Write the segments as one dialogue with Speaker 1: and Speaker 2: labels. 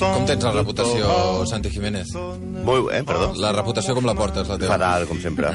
Speaker 1: Com tens la reputació, Santi Jiménez?
Speaker 2: Molt bé, perdó.
Speaker 1: La reputació com la portes, la teva?
Speaker 2: Fatal, com sempre.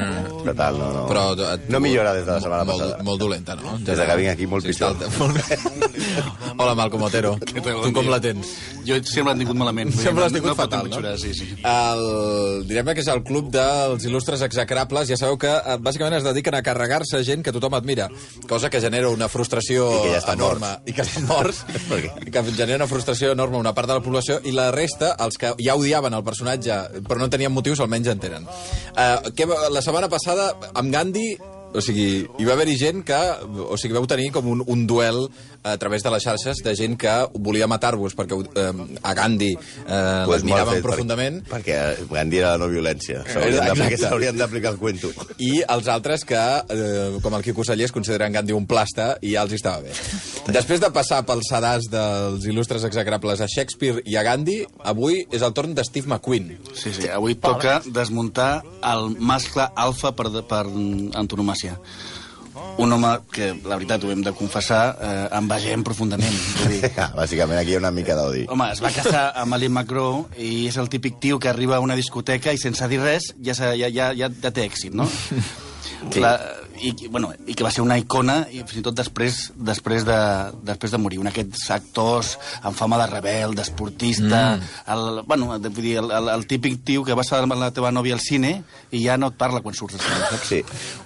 Speaker 2: Fatal, no, no.
Speaker 1: Però, et-
Speaker 2: no millora des de la setmana
Speaker 1: molt,
Speaker 2: passada.
Speaker 1: Molt dolenta, no?
Speaker 2: Des de que vinc aquí, molt pitjor.
Speaker 1: està- molt- Hola, Malcom Otero. Tu com la tens?
Speaker 3: Jo sempre l'he tingut malament.
Speaker 1: Sempre l'has tingut
Speaker 3: no
Speaker 1: fatal, no?
Speaker 3: empitjorar, Sí, sí.
Speaker 1: El, direm que és el club dels il·lustres execrables. Ja sabeu que eh, bàsicament es dediquen a carregar-se gent que tothom admira, cosa que genera una frustració
Speaker 2: I que ja estan
Speaker 1: enorme.
Speaker 2: morts.
Speaker 1: I que estan morts. I que genera una frustració enorme una part de la població i la resta, els que ja odiaven el personatge però no tenien motius, almenys en tenen. Uh, que, va- la setmana passada, amb Gandhi, o sigui, hi va haver-hi gent que... O sigui, vau tenir com un, un duel a través de les xarxes de gent que volia matar-vos perquè eh, a Gandhi eh,
Speaker 2: Pues
Speaker 1: l'admiraven profundament
Speaker 2: Per, perquè Gandhi era la no violència. S'haurien d'aplicar- S'haurien d'aplicar el cuento.
Speaker 1: i els altres que, eh, com el Quico Sallés, consideren Gandhi un plasta i ja els estava bé. Després de passar pel sedàs dels il·lustres execrables a Shakespeare i a Gandhi, avui és el torn de Steve McQueen.
Speaker 3: Sí, sí, avui toca desmuntar el mascle alfa per, per antonomàcia. Un home que, la veritat, ho hem de confessar, eh, envegem profundament. Vull dir,
Speaker 2: Ja, bàsicament aquí hi ha una mica d'odi.
Speaker 3: Home, es va casar amb Aline McGraw i és el típic tio que arriba a una discoteca i sense dir res ja, ja, ja, ja té èxit, no?
Speaker 2: Sí.
Speaker 3: La, i, bueno, I que va ser una icona i fins i tot després, després, de, després de morir. Un d'aquests actors amb fama de rebel, d'esportista... Mm. El, bueno, de- vull dir, el, el, el típic tio que vas a la teva nòvia al cine i ja no et parla quan surts saps?
Speaker 2: Sí,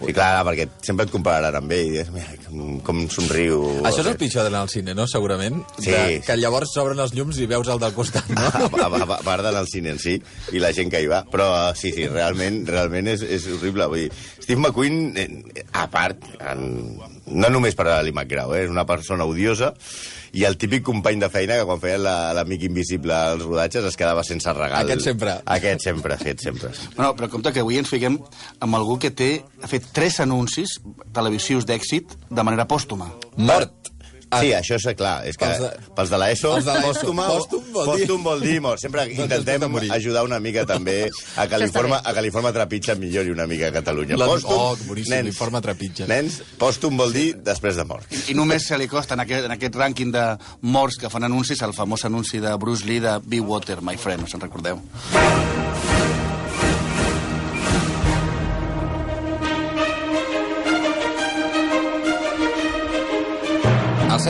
Speaker 2: i clar, perquè sempre et compararan amb ell. i dius, Mira, com, com somriu.
Speaker 1: Això és el pitjor d'anar al cine, no? Segurament.
Speaker 2: Sí.
Speaker 1: De, que llavors s'obren els llums i veus el del costat, no?
Speaker 2: a, a, a, a part d'anar al cine en si i la gent que hi va però eh, sí, sí, realment, realment és, és horrible vull dir, Steve McQueen eh, a part, en, no només per a Ali McGraw, eh, és una persona odiosa i el típic company de feina que quan feien la- l'amic invisible als rodatges es quedava sense regal.
Speaker 1: Aquest sempre.
Speaker 2: Aquest sempre, aquest sempre.
Speaker 3: Bueno, però compte que avui ens fiquem amb algú que té, ha fet tres anuncis televisius d'èxit de manera pòstuma.
Speaker 1: Mort. Ah,
Speaker 2: Sí, això és clar, és que
Speaker 1: Pels de-
Speaker 2: pels de l'ESO,
Speaker 1: pels de l'ESO.
Speaker 2: pòstuma-
Speaker 1: Pòstum vol
Speaker 2: pòstum vol dir mort. Sempre
Speaker 1: de
Speaker 2: intentem
Speaker 1: morir.
Speaker 2: ajudar una mica també a que l'informe a que l'informe Trepitja millori una mica a Catalunya.
Speaker 1: La-
Speaker 2: Pòstum,
Speaker 1: oh, boníssim, l'informe Trepitja.
Speaker 2: Nens, pòstum vol dir després de mort.
Speaker 3: I només se li costa en aquest, en aquest rànquing de morts que fan anuncis el famós anunci de Bruce Lee de Be Water, my friend, no se'n recordeu?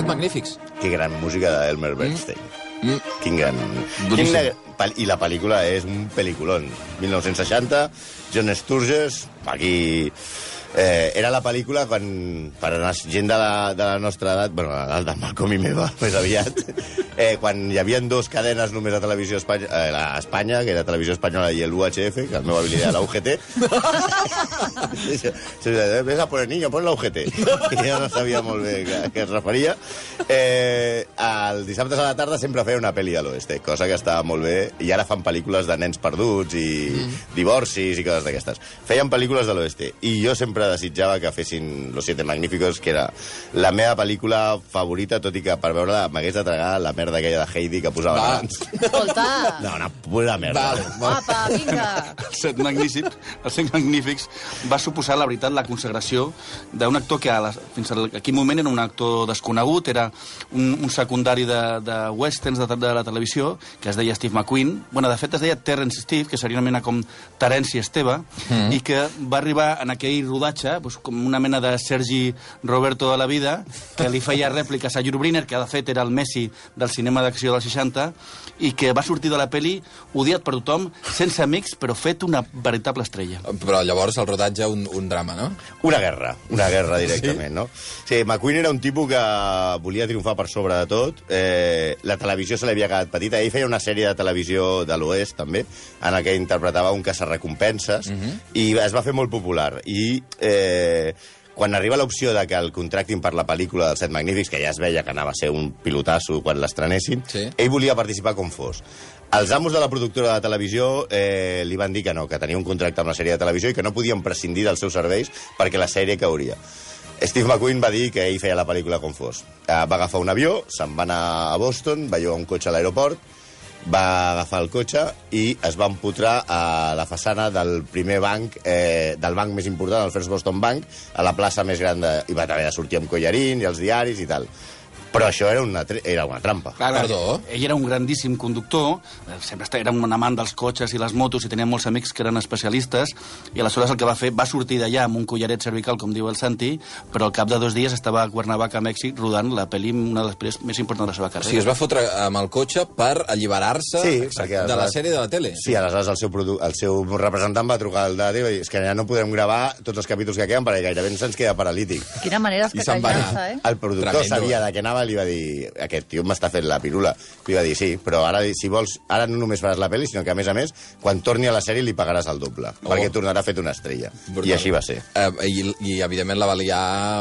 Speaker 1: Magnífics.
Speaker 2: Que gran música d'Elmer Bernstein.
Speaker 1: Mm.
Speaker 2: Quin gran...
Speaker 1: Boníssim.
Speaker 2: Quin, pel- I la pel·lícula és un pel·liculón. 1960, John Sturges, aquí... Eh, era la pel·lícula quan, per a la gent de la, de la nostra edat, bueno, l'edat de Malcolm i meva, més aviat, eh, quan hi havia dos cadenes només a televisió Espanya, eh, la Espanya, que era Televisió Espanyola, i el UHF, que el meu habilitat era la UGT. Ves a poner niño, pon la UGT. I jo no sabia molt bé a què es referia. Eh, el dissabte a la tarda sempre feia una pel·li a l'oeste, cosa que estava molt bé, i ara fan pel·lícules de nens perduts i mm. divorcis i coses d'aquestes. Feien pel·lícules de l'oeste, i jo sempre desitjava que fessin Los Siete Magníficos, que era la meva pel·lícula favorita, tot i que per veure-la m'hagués de tragar la merda aquella de Heidi que posava
Speaker 1: Va.
Speaker 2: abans.
Speaker 4: Escolta!
Speaker 2: No, una pura merda.
Speaker 1: Vale, va.
Speaker 4: Apa, vinga!
Speaker 3: Els set magnífics, els set magnífics va suposar, la veritat, la consagració d'un actor que a la, fins a aquell moment era un actor desconegut, era un, un secundari de, de westerns de, de la televisió, que es deia Steve McQueen. Bueno, de fet es deia Terrence Steve, que seria una mena com Terence Esteve, mm. i que va arribar en aquell rodatge doncs, com una mena de Sergi Roberto de la vida, que li feia rèpliques a Yul Brynner, que de fet era el Messi del cinema d'acció dels 60, i que va sortir de la peli odiat per tothom, sense amics, però fet una veritable estrella.
Speaker 1: Però llavors el rodatge un, un drama, no?
Speaker 2: Una guerra, una guerra directament, sí? no? Sí, McQueen era un tipus que volia triomfar per sobre de tot. Eh, la televisió se li havia quedat petita. Ell feia una sèrie de televisió de l'Oest, també, en la que interpretava un caçarrecompenses, uh -huh. i es va fer molt popular. I eh, quan arriba l'opció de que el contractin per la pel·lícula dels Set Magnífics, que ja es veia que anava a ser un pilotasso quan l'estrenessin,
Speaker 1: Sí.
Speaker 2: ell volia participar com fos. Els amos de la productora de televisió eh, li van dir que no, que tenia un contracte amb la sèrie de televisió i que no podien prescindir dels seus serveis perquè la sèrie cauria. Steve McQueen va dir que ell feia la pel·lícula com fos. Eh, va agafar un avió, se'n va anar a Boston, va llogar un cotxe a l'aeroport va agafar el cotxe i es va empotrar a la façana del primer banc, eh, del banc més important, el First Boston Bank, a la plaça més gran de... i va haver de sortir amb collarín i els diaris i tal. Però això era una, era una trampa.
Speaker 3: Clar,
Speaker 1: Perdó?
Speaker 3: Ell era un grandíssim conductor, eh, sempre era un amant dels cotxes i les motos i tenia molts amics que eren especialistes, i aleshores el que va fer, va sortir d'allà amb un collaret cervical, com diu el Santi, però al cap de dos dies estava a Cuernavaca, a Mèxic, rodant la pel·li, una de les pel·lis més importants de la seva
Speaker 1: O
Speaker 3: carrera.
Speaker 1: sigui, es va fotre amb el cotxe per alliberar-se
Speaker 2: Sí,
Speaker 1: exacte, de la sèrie de la tele.
Speaker 2: Sí, aleshores el seu, produ... el seu representant va trucar al Dadi i va dir és que ja no podem gravar tots els capítols que queden perquè gairebé se'ns queda paralític.
Speaker 4: Quina manera
Speaker 1: va
Speaker 4: escacallar-se,
Speaker 1: anar.
Speaker 4: eh?
Speaker 2: El productor
Speaker 1: Tremendo,
Speaker 2: sabia
Speaker 1: eh?
Speaker 2: de què anava i li va dir aquest tio m'està fent la pirula. Li va dir sí, però ara, si vols, ara no només faràs la pel·li, sinó que, a més a més, quan torni a la sèrie li pagaràs el doble,
Speaker 1: Oh.
Speaker 2: perquè tornarà fet una estrella.
Speaker 1: Brutal.
Speaker 2: I així va ser.
Speaker 1: Eh, i, I, evidentment, la va liar...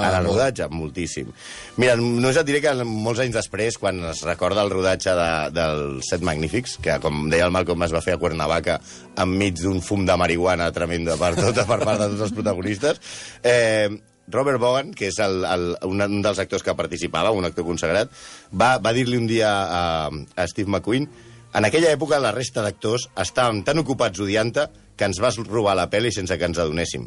Speaker 2: En el rodatge, moltíssim. Mira, només et diré que molts anys després, quan es recorda el rodatge de, del Set Magnífics, que, com deia el Malcolm, es va fer a Cuernavaca enmig d'un fum de marihuana tremendo per, tot, per part de tots els protagonistes, eh, Robert Bogan, que és el, el, un, un dels actors que participava, un actor consagrat, va, va dir-li un dia a, a Steve McQueen en aquella època la resta d'actors estàvem tan ocupats odiant-te que ens vas robar la pel·li sense que ens adonéssim.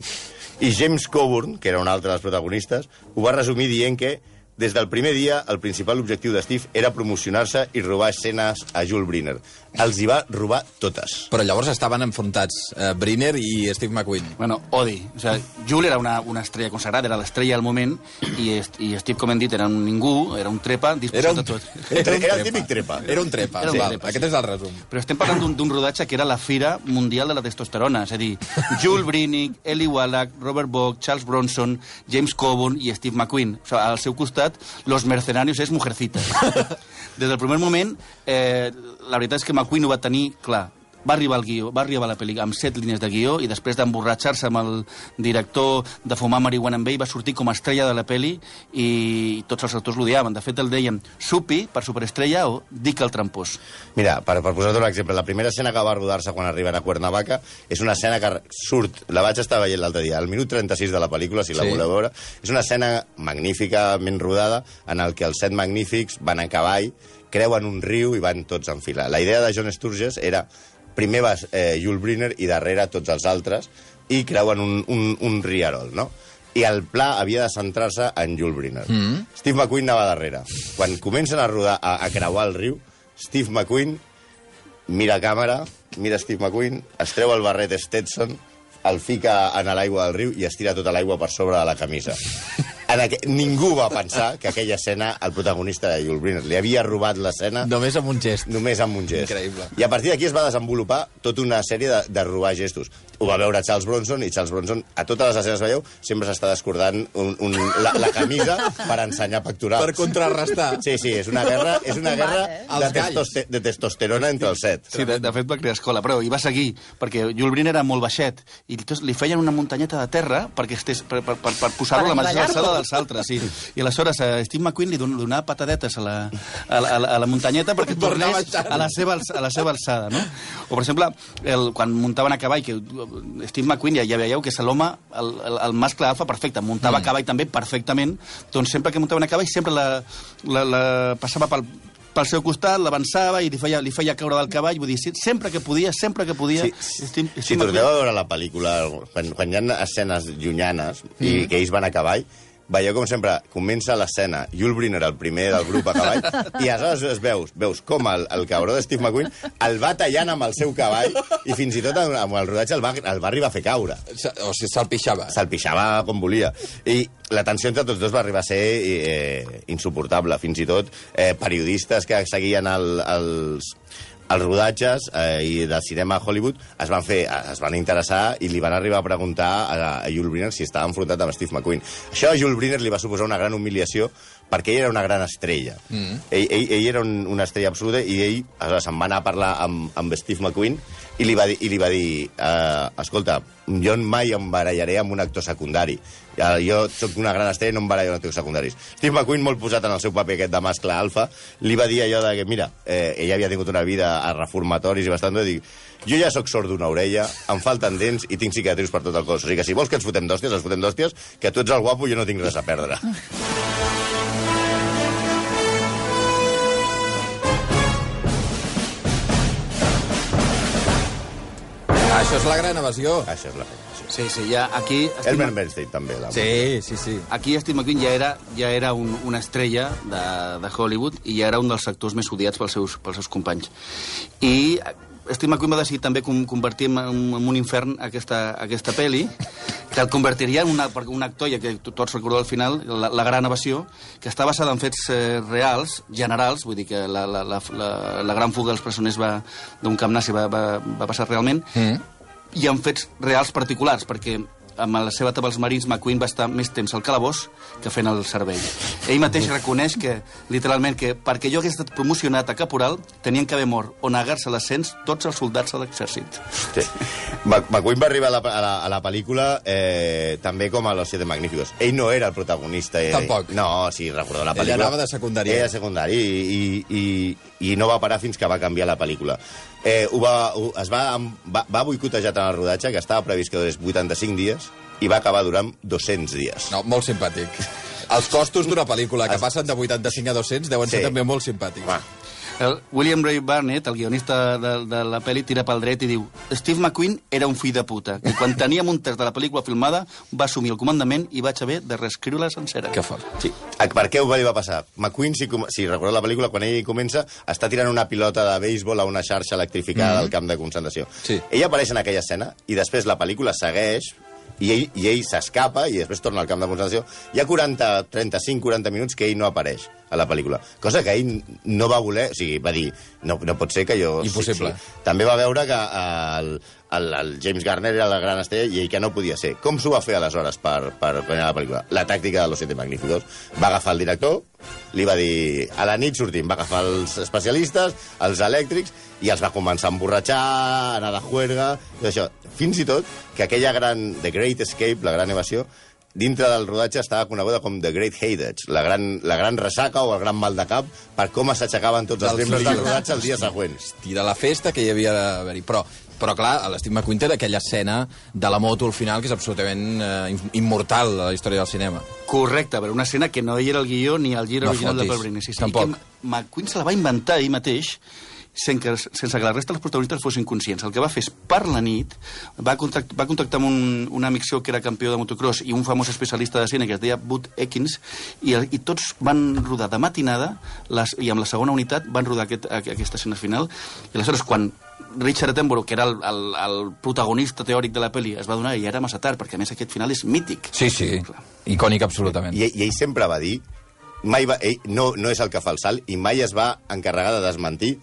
Speaker 2: I James Coburn, que era un altre dels protagonistes, ho va resumir dient que des del primer dia el principal objectiu de Steve era promocionar-se i robar escenes a Jules Briner. Els hi va robar totes.
Speaker 1: Però llavors estaven enfrontats eh, Briner i Steve McQueen.
Speaker 3: Bueno, odi. O sea, Jules era una, una estrella consagrada, era l'estrella al moment, i, est- i Steve, com hem dit, era un ningú, era un trepa, disposat
Speaker 1: Era un,
Speaker 3: a tot.
Speaker 2: Era el típic trepa.
Speaker 1: Era un trepa.
Speaker 3: Era un
Speaker 1: val.
Speaker 3: trepa,
Speaker 1: Aquest és el resum.
Speaker 3: Però estem parlant d'un- rodatge que era la fira mundial de la testosterona, és a dir, Jules Brinnick, Eli Wallach, Robert Bock, Charles Bronson, James Coburn i Steve McQueen. O sigui, al seu costat, los mercenarios és mujercitas. Des del primer moment, eh, la veritat és que McQueen ho va tenir clar. Va arribar al guió, va arribar la pel·lícula amb set línies de guió i després d'emborratxar-se amb el director de fumar marihuana amb ell va sortir com a estrella de la pel·li i tots els actors l'odiaven. De fet, el deien Supi per superestrella o Dick el trampós.
Speaker 2: Mira, per, per posar-te un exemple, la primera escena que va rodar-se quan arriben a Cuernavaca és una escena que surt, la vaig estar veient l'altre dia, al minut 36 de la pel·lícula, si la
Speaker 1: Sí.
Speaker 2: voleu veure, és una escena magníficament rodada en el que els set magnífics van a cavall, creuen un riu i van tots en fila. La idea de John Sturges era primer va eh, Jules Briner i darrere tots els altres i creuen un, un, un riarol, no? I el pla havia de centrar-se en Jules Briner. Mm. Steve McQueen anava darrere. Quan comencen a rodar, a, a creuar el riu, Steve McQueen mira a càmera, mira Steve McQueen, es treu el barret Stetson, el fica en l'aigua del riu i es tira tota l'aigua per sobre de la camisa. En aqu... Ningú va pensar que aquella escena el protagonista de Jules Briner li havia robat l'escena
Speaker 1: Només amb un gest.
Speaker 2: només amb un gest.
Speaker 1: Increïble.
Speaker 2: I a partir d'aquí es va desenvolupar tota una sèrie de, de robar gestos. Ho va veure Charles Bronson, i Charles Bronson, a totes les escenes, veieu, sempre s'està descordant un, un, la, la camisa per ensenyar pectorals.
Speaker 1: Per contrarrestar.
Speaker 2: Sí, sí, és una guerra, és una guerra
Speaker 4: eh?
Speaker 2: de,
Speaker 1: Els galls.
Speaker 2: testoste de testosterona entre els set.
Speaker 3: Sí, de, de fet va crear escola, però hi va seguir, perquè Jules Briner era molt baixet, i li feien una muntanyeta de terra perquè estés, per, per, per, per posar-lo a la mateixa alçada dels altres. Sí. I aleshores a Steve McQueen li don- donava patadetes a la, a la, a la, a la muntanyeta perquè tornés a la, seva, a la seva alçada. No? O, per exemple, el, quan muntaven a cavall, que Steve McQueen ja, ja veieu que és l'home, el, el, el mascle alfa perfecte, muntava mm. cavall també perfectament, doncs sempre que muntaven a cavall sempre la, la, la passava pel, pel seu costat, l'avançava i li feia, li feia caure del cavall, vull dir, sí, sempre que podia, sempre que podia...
Speaker 2: Sí,
Speaker 3: Steve,
Speaker 2: Si
Speaker 3: Steve
Speaker 2: torneu a veure la pel·lícula, quan, quan hi ha escenes llunyanes i que ells van a cavall, veieu com sempre comença l'escena, Jules Briner, el primer del grup a cavall, i aleshores es veus, veus com el, el cabró de Steve McQueen el va tallant amb el seu cavall i fins i tot amb, el rodatge el va, el va arribar a fer caure.
Speaker 1: O sigui, se'l pixava.
Speaker 2: Se'l pixava com volia. I la tensió entre tots dos va arribar a ser eh, insuportable. Fins i tot eh, periodistes que seguien el, els, els rodatges eh, i de cinema a Hollywood es van fer, es van interessar i li van arribar a preguntar a, a Jules Briner si estava enfrontat amb Steve McQueen. Això a Jules Briner li va suposar una gran humiliació perquè ell era una gran estrella. Mm. Ell, ell, ell era un, una estrella absoluta i ell se'n va anar a parlar amb, amb Steve McQueen i li va dir, i li va dir eh, escolta, jo mai em barallaré amb un actor secundari. Ja, jo sóc una gran estrella i no em barallo amb actors secundaris. Steve McQueen, molt posat en el seu paper aquest de mascle alfa, li va dir allò de que, mira, eh, ell havia tingut una vida a reformatoris i bastant, de dir, jo ja sóc sord d'una orella, em falten dents i tinc cicatrius per tot el cos. O sigui que si vols que ens fotem d'hòsties, ens fotem d'hòsties, que tu ets el guapo i jo no tinc res a perdre.
Speaker 1: Això és la gran evasió.
Speaker 2: Això és la feina. Sí.
Speaker 3: Sí, sí, ja aquí...
Speaker 2: Elmer Bernstein, també. La
Speaker 1: Sí, sí, sí.
Speaker 3: Aquí Steve McQueen ja era, ja era un, una estrella de, de Hollywood i ja era un dels actors més odiats pels seus, pels seus companys. I Steve McQueen va decidir també com, convertir en, en un infern aquesta, aquesta pel·li, que el convertiria en una, un actor, ja que tots recordeu al final, la, la gran evasió, que està basada en fets eh, reals, generals, vull dir que la, la, la, la, la gran fuga dels presoners va d'un camp nazi va, va, va passar realment,
Speaker 1: Mm.
Speaker 3: I en fets reals particulars, perquè amb la seva etapa als Marins, McQueen va estar més temps al calabós que fent el servei. Ell mateix reconeix que, literalment, que perquè jo hagués estat promocionat a caporal, tenien que haver mort o negar-se l'ascens tots els soldats de l'exèrcit.
Speaker 2: Sí. McQueen va arribar a la, a la, a la pel·lícula eh, també com a Los Siete Magníficos. Ell no era el protagonista. Eh,
Speaker 1: Tampoc.
Speaker 2: No, si recordeu la
Speaker 1: Ell
Speaker 2: pel·lícula.
Speaker 1: anava de secundari.
Speaker 2: Era secundari i, i, i, i no va parar fins que va canviar la pel·lícula. Eh, ho va, ho, es va, va, va boicotejar tant el rodatge que estava previst que durés 85 dies i va acabar durant 200 dies.
Speaker 1: No, molt simpàtic. Els costos d'una pel·lícula que passen de 85 a 200 deuen ser
Speaker 2: Sí.
Speaker 1: també molt simpàtics.
Speaker 2: Va.
Speaker 3: El William Ray Barnett, el guionista de, de la pel·li, tira pel dret i diu Steve McQueen era un fill de puta, que quan teníem un de la pel·lícula filmada va assumir el comandament i vaig haver de reescriure-la sencera.
Speaker 1: Que fort.
Speaker 2: Sí. Ah, Per què ho li va passar? McQueen, si, com- si recordeu la pel·lícula, quan ell comença, està tirant una pilota de béisbol a una xarxa electrificada del camp de concentració.
Speaker 1: Sí.
Speaker 2: Ell apareix en aquella escena i després la pel·lícula segueix i ell, i ell s'escapa i després torna al camp de concentració. Hi ha 40, 35-40 minuts que ell no apareix a la pel·lícula. Cosa que ell no va voler... O sigui, va dir, no, no pot ser que jo...
Speaker 1: Impossible.
Speaker 2: Sí, sí. També va veure que eh, el, el, el James Garner era la gran estrella i ell que no podia ser. Com s'ho va fer aleshores per, per guanyar la pel·lícula? La tàctica de Los Siete Magníficos. Va agafar el director, li va dir... A la nit sortim, va agafar els especialistes, els elèctrics, i els va començar a emborratxar, anar de juerga, i això. Fins i tot que aquella gran... The Great Escape, la gran evasió, dintre del rodatge estava coneguda com The Great Headache, la gran, la gran ressaca o el gran mal de cap, per com s'aixecaven tots els membres del rodatge el dia següent.
Speaker 1: I de la festa que hi havia d'haver-hi. Però, però clar, l'Steve McQueen té aquella escena de la moto al final que és absolutament eh, immortal a la història del cinema.
Speaker 3: Correcte, però una escena que no hi era el guió ni el gir
Speaker 1: No
Speaker 3: original de
Speaker 1: fotis.
Speaker 3: Paul Brindisi. Sí,
Speaker 1: Tampoc.
Speaker 3: I que McQueen se la va inventar ell mateix sense que, sense que la resta dels protagonistes fossin conscients. El que va fer és, per la nit, va, contract, va contactar amb un, un amic seu que era campió de motocross i un famós especialista de cine que es deia Bud Ekins, i, i tots van rodar de matinada les, i amb la segona unitat van rodar aquest, aqu- aquesta escena final. I aleshores, quan Richard Attenborough, que era el, el, el protagonista teòric de la pel·li, es va donar i ja era massa tard, perquè a més aquest final és mític.
Speaker 1: Sí, sí. Icònic, absolutament.
Speaker 2: I, I ell sempre va dir, mai va, ell no, no és el que fa el salt, i mai es va encarregar de desmentir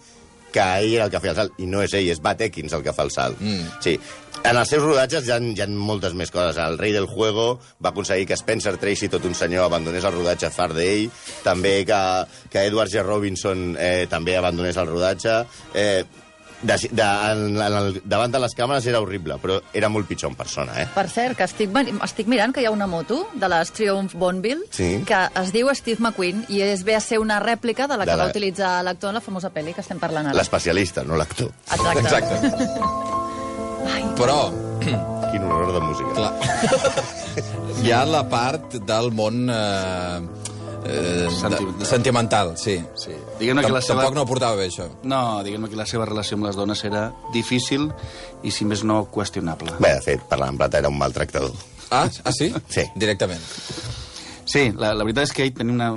Speaker 2: que ell era el que feia el salt, i no és ell, és Bat Ekins el que fa el salt.
Speaker 1: Mm.
Speaker 2: Sí. En els seus rodatges hi ha, hi ha moltes més coses. El rei del juego va aconseguir que Spencer Tracy, tot un senyor, abandonés el rodatge far d'ell, també que, que Edward G. Robinson eh, també abandonés el rodatge. Eh, de, de, en, en el, davant de les càmeres era horrible, però era molt pitjor en persona, eh?
Speaker 4: Per cert, que estic, estic mirant que hi ha una moto de les Triumph Bonneville
Speaker 2: Sí.
Speaker 4: que es diu Steve McQueen i és ve a ser una rèplica de la que
Speaker 2: De la-
Speaker 4: va utilitzar l'actor en la famosa pel·li que estem parlant ara.
Speaker 2: L'especialista, no l'actor.
Speaker 4: Exacte.
Speaker 1: Exacte.
Speaker 4: Ai,
Speaker 1: Però,
Speaker 2: Quin horror de música.
Speaker 1: clar, hi ha la part del món eh, eh,
Speaker 3: Sentimental.
Speaker 1: de- sentimental, sí.
Speaker 3: Sí. Diguem-ne que la seva...
Speaker 1: Tampoc no portava bé, això.
Speaker 3: No, diguem-ne que la seva relació amb les dones era difícil i, si més no, qüestionable.
Speaker 2: Bé, de fet, parlant en plata era un maltractador.
Speaker 1: Ah, ah sí?
Speaker 2: Sí.
Speaker 1: Directament.
Speaker 3: Sí, la, la veritat és que ell tenia una...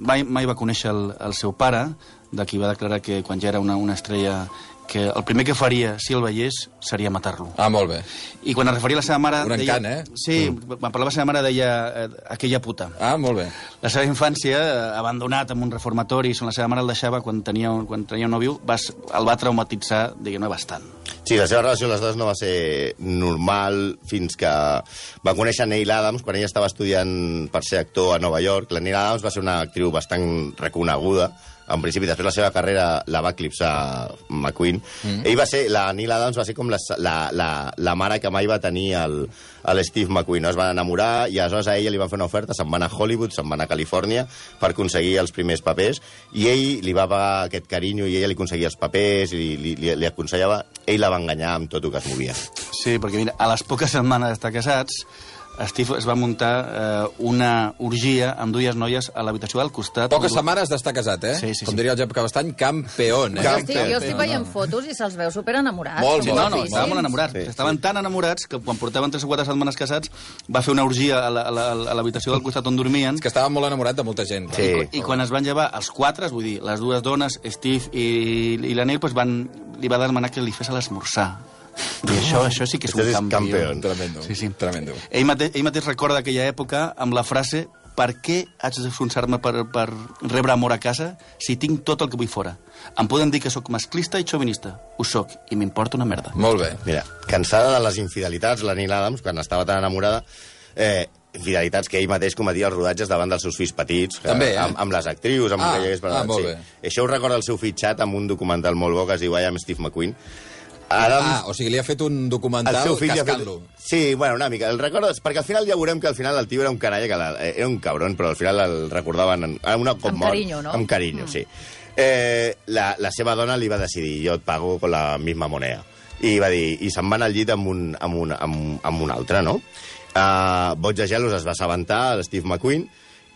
Speaker 3: mai, mai va conèixer el, el seu pare, de qui va declarar que quan ja era una, una estrella que el primer que faria, si el veiés, seria matar-lo.
Speaker 1: Ah, molt bé.
Speaker 3: I quan es referia a la seva mare...
Speaker 1: Un
Speaker 3: deia,
Speaker 1: encant, eh?
Speaker 3: Sí, mm. quan parlava la seva mare deia eh, aquella puta.
Speaker 1: Ah, molt bé.
Speaker 3: La seva infància, eh, abandonat en un reformatori, on la seva mare el deixava quan tenia, quan tenia un nòvio, va, el va traumatitzar, diguem-ne, bastant.
Speaker 2: Sí, la seva relació amb les dones no va ser normal fins que va conèixer Neil Adams quan ella estava estudiant per ser actor a Nova York. La Neil Adams va ser una actriu bastant reconeguda en principi, després la seva carrera la va eclipsar McQueen. Mm. Ell va ser, la Neil Adams va ser com la, la, la, la mare que mai va tenir el, el Steve McQueen. No? Es van enamorar i aleshores a ella li van fer una oferta, se'n va anar a Hollywood, se'n va anar a Califòrnia per aconseguir els primers papers i ell li va pagar aquest carinyo i ella li aconseguia els papers i li, li, li aconsellava. Ell la va enganyar amb tot el que es movia.
Speaker 3: Sí, perquè mira, a les poques setmanes d'estar casats, Steve es va muntar eh, una orgia amb dues noies a l'habitació del costat.
Speaker 1: Poques setmanes d'estar casat, eh?
Speaker 3: Sí, sí,
Speaker 1: Com
Speaker 3: sí.
Speaker 1: diria el Jep Cabestany, campeón, eh?
Speaker 4: Jo estic, jo estic veient fotos i se'ls veu superenamorats.
Speaker 1: Molt,
Speaker 4: són
Speaker 1: molt,
Speaker 3: No, no,
Speaker 4: guapíssims.
Speaker 3: estaven molt enamorats.
Speaker 2: Sí,
Speaker 3: Sí, Estaven tan enamorats que quan portaven 3 o 4 setmanes casats va fer una orgia a l'habitació del costat on dormien
Speaker 1: És que estava molt enamorat de molta gent.
Speaker 2: Sí.
Speaker 3: i quan es van llevar els quatre, vull dir, les dues dones, Steve i, i la Neil, doncs van, li va demanar que li fes l'esmorzar. I això, això sí que és
Speaker 2: Això
Speaker 3: un campió.
Speaker 2: campeón.
Speaker 1: Tremendo.
Speaker 3: Sí, sí.
Speaker 1: Tremendo.
Speaker 3: Ell mateix, ell mateix recorda aquella època amb la frase per què haig d'esforçar-me per, per rebre amor a casa si tinc tot el que vull fora? Em poden dir que sóc masclista i xovinista. Ho sóc, i m'importa una merda.
Speaker 1: Molt bé.
Speaker 2: Mira, cansada de les infidelitats, la Neil Adams, quan estava tan enamorada, eh, infidelitats que ell mateix cometia als rodatges davant dels seus fills petits, que,
Speaker 1: També, eh?
Speaker 2: amb, amb les actrius, amb
Speaker 1: Ah,
Speaker 2: el que hi hagués per
Speaker 1: ah,
Speaker 2: sí.
Speaker 1: bé.
Speaker 2: Això ho recorda el seu fill Chat amb un documental molt bo que es diu I am Steve McQueen. Adams,
Speaker 1: Ah, o sigui, li ha fet un
Speaker 2: el
Speaker 1: documental
Speaker 2: seu fill ja ha fet...
Speaker 1: cascant-lo.
Speaker 2: Sí, bueno, una mica. El recordes, perquè al final ja veurem que al final el tio era un canalla, que la, era un cabron, però al final el recordaven en, en una cop
Speaker 4: Amb
Speaker 2: mort.
Speaker 4: carinyo, no?
Speaker 2: Amb carinyo, mm. sí. Eh, la, la seva dona li va decidir, jo et pago con la misma moneda. I va dir, i se'n van al llit amb un, amb un, amb, amb un altre, no? Uh, Boig de gelos es va assabentar, el Steve McQueen,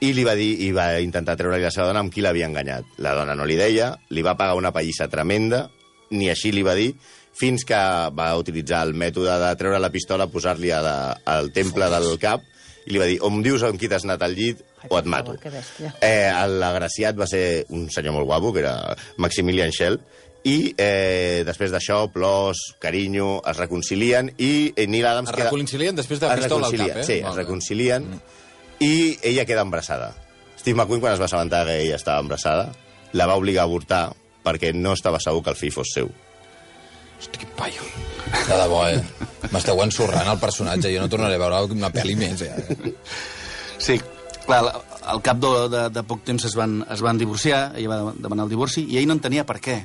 Speaker 2: i li va dir, i va intentar treure-li la seva dona amb qui l'havia enganyat. La dona no li deia, li va pagar una pallissa tremenda, ni així li va dir, fins que va utilitzar el mètode de treure la pistola, posar-li al temple del cap, i li va dir, o em dius amb qui t'has anat al llit, o et mato. Eh, L'agraciat va ser un senyor molt guapo, que era Maximilian Schell, i eh, després d'això, plors, carinyo, es reconcilien, i eh, Neil Adams...
Speaker 1: Es reconcilien després de la pistola al cap, eh?
Speaker 2: Sí, es reconcilien, i ella queda embarassada. Steve McQueen, quan es va assabentar que ella estava embarassada, la va obligar a avortar perquè no estava segur que el fill fos seu.
Speaker 1: Hosti, quin paio. De debò, eh? M'esteu ensorrant el personatge. Jo no tornaré a veure una pel·li més, eh?
Speaker 3: Sí, clar, al- cap de, de, de poc temps es van, es van divorciar, ella va demanar el divorci, i ell no entenia per què.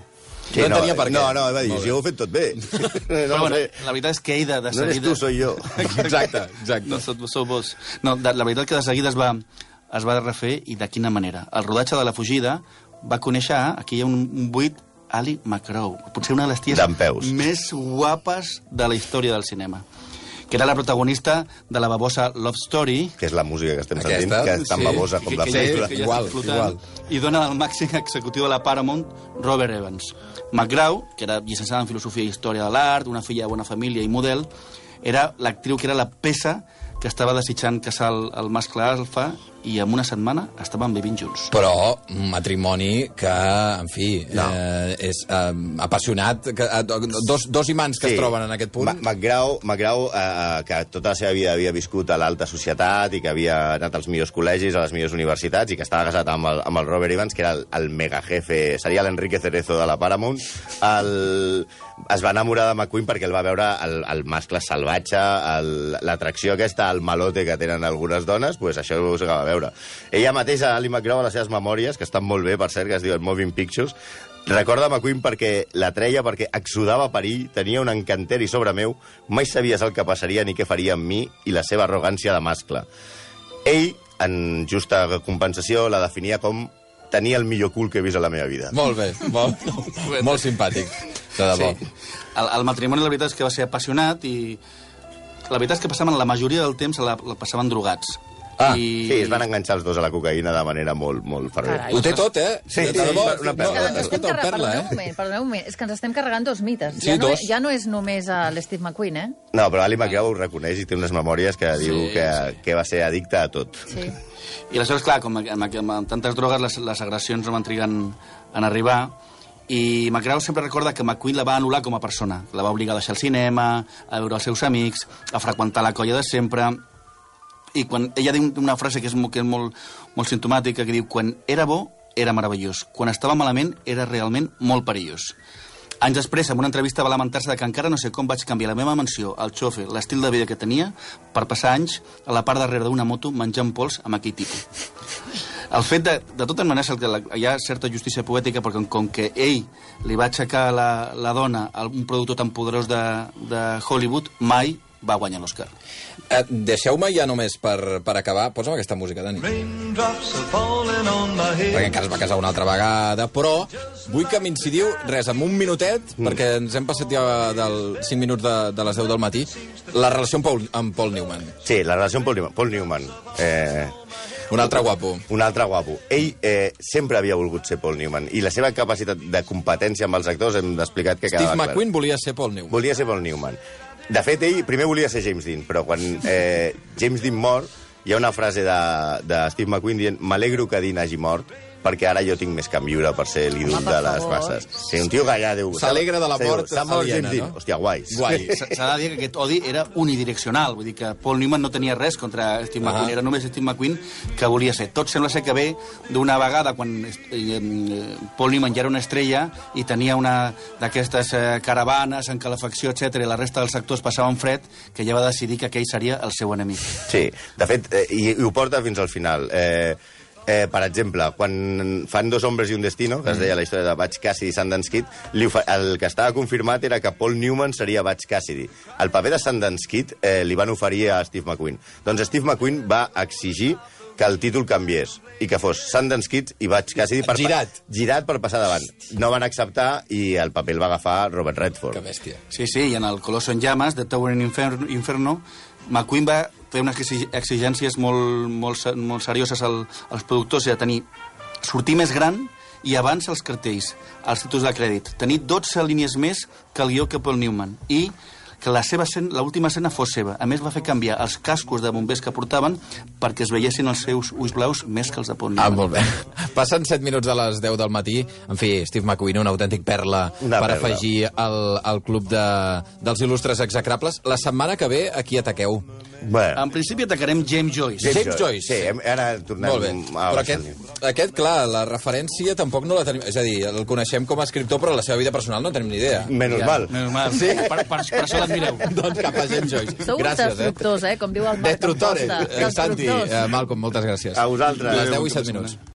Speaker 1: No entenia per què.
Speaker 2: No, no, va dir, si ho heu fet tot bé. no,
Speaker 3: Però,
Speaker 2: no,
Speaker 3: bueno, la veritat és que ell de, de
Speaker 2: no eres
Speaker 3: seguida...
Speaker 2: tu, soy yo.
Speaker 1: Exacte, exacte.
Speaker 3: No, sou, sou vos. No, de, la veritat que de seguida es va, es va refer i de quina manera. El rodatge de la fugida va conèixer, aquí hi ha un, un buit, Ali McGraw, potser una de les ties més guapes de la història del cinema que era la protagonista de la babosa Love Story,
Speaker 2: que és la música que estem sentint, que és tan
Speaker 1: sí.
Speaker 2: babosa com
Speaker 3: que,
Speaker 2: la
Speaker 3: que,
Speaker 2: pel·lícula.
Speaker 3: ja,
Speaker 1: Igual, igual.
Speaker 3: i dona el màxim executiu de la Paramount, Robert Evans. McGraw, que era llicenciada en Filosofia i Història de l'Art, una filla de bona família i model, era l'actriu que era la peça que estava desitjant casar el, el mascle alfa i en una setmana estaven vivint junts.
Speaker 1: Però un matrimoni que, en fi,
Speaker 2: No.
Speaker 1: eh, és eh, apassionat, que, eh, dos, dos imants que es troben en aquest punt.
Speaker 2: McGraw, McGraw eh, eh, que tota la seva vida havia viscut a l'alta societat i que havia anat als millors col·legis, a les millors universitats i que estava casat amb el, amb el Robert Evans, que era el, el mega jefe, seria l'Enrique Cerezo de la Paramount. El, es va enamorar de McQueen perquè el va veure el, el mascle salvatge, l'atracció aquesta, el malote que tenen algunes dones, pues això ho s'acaba de veure. Ella mateixa, Ali McGraw, a les seves memòries, que estan molt bé, per cert, que es diuen Moving Pictures, Recorda McQueen perquè la treia, perquè exudava perill, tenia un encanteri sobre meu, mai sabies el que passaria ni què faria amb mi i la seva arrogància de mascle. Ell, en justa compensació, la definia com tenia el millor cul que he vist a la meva vida.
Speaker 1: Molt bé, molt, molt simpàtic, de debò.
Speaker 3: Sí. El, el matrimoni, la veritat és que va ser apassionat i la veritat és que passaven la majoria del temps la, la passaven drogats.
Speaker 2: Ah,
Speaker 3: I...
Speaker 2: sí, es van enganxar els dos a la cocaïna de manera molt, molt fervent.
Speaker 4: Carai.
Speaker 1: Ho té tot, eh?
Speaker 2: Sí,
Speaker 1: de
Speaker 2: sí,
Speaker 1: debò,
Speaker 2: una perla.
Speaker 1: no,
Speaker 4: Que ens estem
Speaker 1: perla,
Speaker 4: perdoneu un
Speaker 1: eh?
Speaker 4: moment, perdoneu un moment, és que ens estem carregant dos mites.
Speaker 1: Sí,
Speaker 4: ja, no,
Speaker 1: dos.
Speaker 4: ja no és només a l'Steve McQueen, eh?
Speaker 2: No, però Ali McGraw ho reconeix i té unes memòries que diu
Speaker 3: Sí,
Speaker 2: que,
Speaker 3: sí.
Speaker 2: que va ser addicte a tot.
Speaker 4: Sí.
Speaker 3: I aleshores, clar, com amb, amb, amb tantes drogues, les, les agressions no van trigar en, en arribar, i McGraw sempre recorda que McQueen la va anul·lar com a persona. La va obligar a deixar el cinema, a veure els seus amics, a freqüentar la colla de sempre... I quan ella diu una frase que és, que és molt, molt simptomàtica, que diu, quan era bo, era meravellós. Quan estava malament, era realment molt perillós. Anys després, en una entrevista, va lamentar-se que encara no sé com vaig canviar la meva mansió, el xofer, l'estil de vida que tenia, per passar anys a la part darrere d'una moto menjant pols amb aquell tipus. El fet de, de totes maneres, el que la, hi ha certa justícia poètica, perquè com que ell li va aixecar la, la dona un productor tan poderós de, de Hollywood, mai va guanyar l'Oscar.
Speaker 1: Eh, Deixeu-me ja només per, per acabar... Posa'm aquesta música, Dani. Perquè encara es va casar una altra vegada, però vull que m'incidiu, res, en un minutet, mm. perquè ens hem passat ja del 5 minuts de, de les 10 del matí, la relació amb Paul, amb Paul Newman.
Speaker 2: Sí, la relació amb Paul Newman. Paul Newman eh,
Speaker 1: Un altre guapo.
Speaker 2: un altre guapo. Ell eh, sempre havia volgut ser Paul Newman i la seva capacitat de competència amb els actors hem explicat que
Speaker 1: Steve
Speaker 2: quedava clar.
Speaker 1: McQueen volia ser Paul Newman.
Speaker 2: Volia ser Paul Newman. De fet, ell primer volia ser James Dean, però quan eh, James Dean mor, hi ha una frase de, de Steve McQueen dient «M'alegro que Dean hagi mort, perquè ara jo tinc més que viure per ser l'ídol de les
Speaker 4: favor.
Speaker 2: masses». Sí, un tio que allà diu...
Speaker 1: S'alegra de la mort
Speaker 2: S'ha mort James Dean.
Speaker 1: no?
Speaker 2: Hòstia, guai.
Speaker 1: Guai.
Speaker 3: S'ha de dir que aquest odi era unidireccional, vull dir que Paul Newman no tenia res contra Steve
Speaker 1: Ah.
Speaker 3: McQueen, era només Steve McQueen que volia ser. Tot sembla ser que ve d'una vegada quan eh, eh, Paul Newman ja era una estrella i tenia una d'aquestes eh, caravanes en calefacció, etc i la resta dels actors passaven fred, que ja va decidir que aquell seria el seu enemic.
Speaker 2: Sí, de fet, eh, i, i ho porta fins al final. Eh, eh, per exemple, quan fan Dos hombres i un destino, que es deia la història de Butch Cassidy i Sundance Kid, li el que estava confirmat era que Paul Newman seria Butch Cassidy. El paper de Sundance Kid eh, li van oferir a Steve McQueen. Doncs Steve McQueen va exigir que el títol canviés i que fos Sundance Kid i Butch Cassidy per
Speaker 1: Girat.
Speaker 2: girat per passar davant. No van acceptar i el paper el va agafar Robert Redford.
Speaker 1: Que bèstia.
Speaker 3: Sí, sí, i en el Colosso en llames, de Towering Inferno, Inferno McQueen va fer unes exi- exigències molt, molt, molt serioses al, als productors, de tenir sortir més gran i abans els cartells, els títols de crèdit. Tenir 12 línies més que el guió que Paul Newman. I que la seva escena, l'última escena fos seva. A més, va fer canviar els cascos de bombers que portaven perquè es veiessin els seus ulls blaus més que els de Paul
Speaker 1: Ah,
Speaker 3: Newman.
Speaker 1: molt bé. Passen 7 minuts de les 10 del matí. En fi, Steve McQueen, un autèntic perla
Speaker 2: Una
Speaker 1: per
Speaker 2: perla.
Speaker 1: afegir al, al club de, dels il·lustres execrables. La setmana que ve, aquí ataqueu.
Speaker 2: Bueno,
Speaker 3: En principi atacarem James Joyce.
Speaker 1: James James Joyce.
Speaker 2: Sí, hem, ara tornem
Speaker 1: Molt bé.
Speaker 2: a...
Speaker 1: Però aquest, aquest, clar, la referència tampoc no la tenim... És a dir, el coneixem com a escriptor, però la seva vida personal no en tenim ni idea.
Speaker 2: Menys mal.
Speaker 3: Menys mal. Sí? Per, per, per això l'admireu.
Speaker 1: doncs cap a James Joyce.
Speaker 4: Sou
Speaker 1: gràcies, eh?
Speaker 4: destructors, eh? Com diu el Marc
Speaker 1: Destructores. Eh, Santi, eh, Malcolm, moltes gràcies.
Speaker 2: A vosaltres.
Speaker 1: Les 10 i 7 minuts.